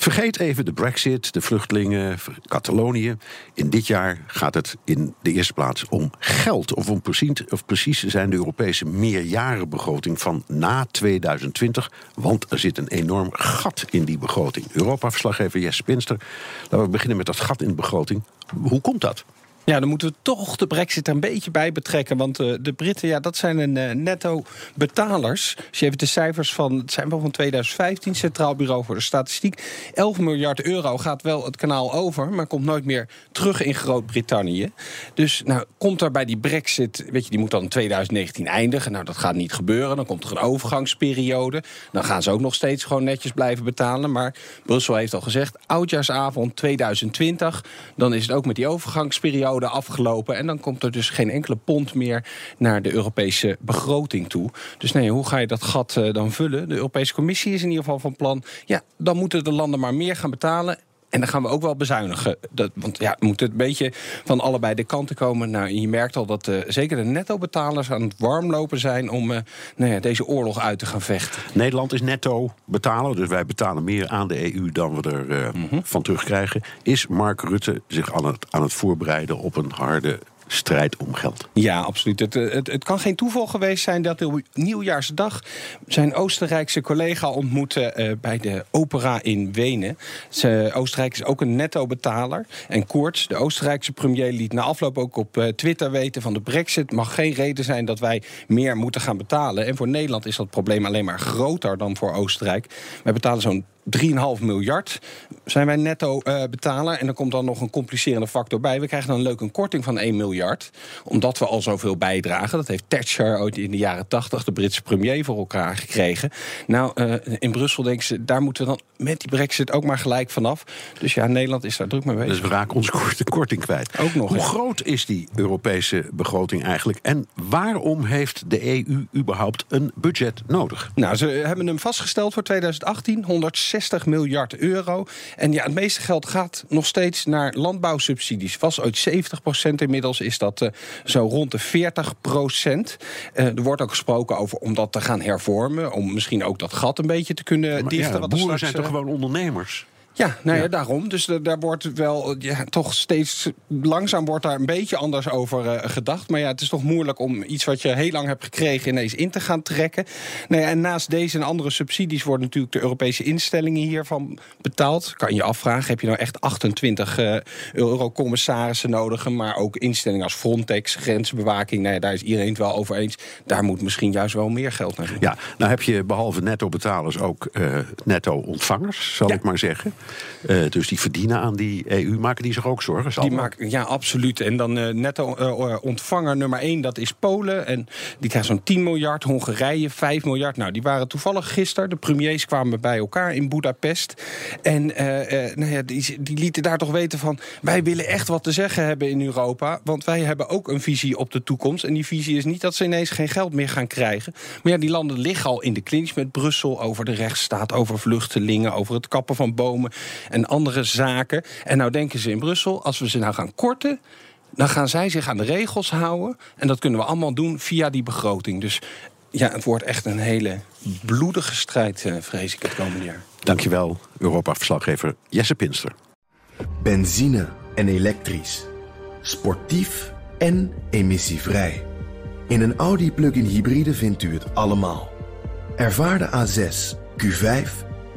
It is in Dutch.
Vergeet even de brexit, de vluchtelingen, Catalonië. In dit jaar gaat het in de eerste plaats om geld. Of om precies, of precies zijn de Europese meerjarenbegroting van na 2020. Want er zit een enorm gat in die begroting. Europa-verslaggever Jesse Pinster. Laten we beginnen met dat gat in de begroting. Hoe komt dat? Ja, dan moeten we toch de brexit er een beetje bij betrekken. Want uh, de Britten, ja, dat zijn een uh, netto betalers. Als je even de cijfers van, het zijn wel van 2015, Centraal Bureau voor de Statistiek. 11 miljard euro gaat wel het kanaal over, maar komt nooit meer terug in Groot-Brittannië. Dus nou, komt er bij die brexit, weet je, die moet dan in 2019 eindigen. Nou, dat gaat niet gebeuren. Dan komt er een overgangsperiode. Dan gaan ze ook nog steeds gewoon netjes blijven betalen. Maar Brussel heeft al gezegd, oudjaarsavond 2020. Dan is het ook met die overgangsperiode afgelopen. En dan komt er dus geen enkele pond meer naar de Europese begroting toe. Dus nee, hoe ga je dat gat uh, dan vullen? De Europese Commissie is in ieder geval van plan. Ja, dan moeten de landen maar meer gaan betalen. En dan gaan we ook wel bezuinigen. Dat, want ja, moet het een beetje van allebei de kanten komen. Nou, je merkt al dat uh, zeker de netto-betalers aan het warmlopen zijn... om uh, nou ja, deze oorlog uit te gaan vechten. Nederland is netto-betaler, dus wij betalen meer aan de EU... dan we er uh, mm -hmm. van terugkrijgen. Is Mark Rutte zich aan het, aan het voorbereiden op een harde strijd om geld. Ja, absoluut. Het, het, het kan geen toeval geweest zijn dat op nieuwjaarsdag zijn Oostenrijkse collega ontmoette uh, bij de opera in Wenen. Ze, Oostenrijk is ook een netto-betaler. En Koorts, de Oostenrijkse premier, liet na afloop ook op uh, Twitter weten van de brexit mag geen reden zijn dat wij meer moeten gaan betalen. En voor Nederland is dat probleem alleen maar groter dan voor Oostenrijk. Wij betalen zo'n 3,5 miljard zijn wij netto uh, betaler. En er komt dan nog een complicerende factor bij. We krijgen dan leuk een korting van 1 miljard. Omdat we al zoveel bijdragen. Dat heeft Thatcher ooit in de jaren 80, de Britse premier, voor elkaar gekregen. Nou, uh, in Brussel denken ze, daar moeten we dan met die brexit ook maar gelijk vanaf. Dus ja, Nederland is daar druk mee bezig. Dus we raken onze korting kwijt. Ook nog. Hoe groot is die Europese begroting eigenlijk? En waarom heeft de EU überhaupt een budget nodig? Nou, ze hebben hem vastgesteld voor 2018. 160 miljard euro. En ja, het meeste geld gaat nog steeds naar landbouwsubsidies. Was uit 70 procent inmiddels is dat uh, zo rond de 40 procent. Uh, er wordt ook gesproken over om dat te gaan hervormen. Om misschien ook dat gat een beetje te kunnen maar dichten. Ja, wat boeren straks, zijn toch uh, gewoon ondernemers? Ja, nou ja, ja, daarom. Dus de, daar wordt wel ja, toch steeds langzaam wordt daar een beetje anders over uh, gedacht. Maar ja, het is toch moeilijk om iets wat je heel lang hebt gekregen ineens in te gaan trekken. Nou ja, en naast deze en andere subsidies worden natuurlijk de Europese instellingen hiervan betaald. Kan je afvragen, heb je nou echt 28 uh, eurocommissarissen nodig? Maar ook instellingen als Frontex, grensbewaking. Nou ja, daar is iedereen het wel over eens. Daar moet misschien juist wel meer geld naar doen. Ja, nou heb je behalve netto-betalers ook uh, netto-ontvangers, zal ja. ik maar zeggen. Uh, dus die verdienen aan die EU. Maken die zich ook zorgen? Die ja, absoluut. En dan uh, netto uh, ontvanger nummer 1, dat is Polen. En die krijgt zo'n 10 miljard. Hongarije 5 miljard. Nou, die waren toevallig gisteren. De premiers kwamen bij elkaar in Budapest. En nou ja, die, die lieten daar toch weten van... wij willen echt wat te zeggen hebben in Europa. Want wij hebben ook een visie op de toekomst. En die visie is niet dat ze ineens geen geld meer gaan krijgen. Maar ja, die landen liggen al in de clinch met Brussel... over de rechtsstaat, over vluchtelingen, over het kappen van bomen en andere zaken. En nou denken ze in Brussel, als we ze nou gaan korten... dan gaan zij zich aan de regels houden. En dat kunnen we allemaal doen via die begroting. Dus ja, het wordt echt een hele bloedige strijd, vrees ik, het komende jaar. Dankjewel, Europa-verslaggever Jesse Pinster. Benzine en elektrisch. Sportief en emissievrij. In een Audi plug-in hybride vindt u het allemaal. Ervaar de A6, Q5,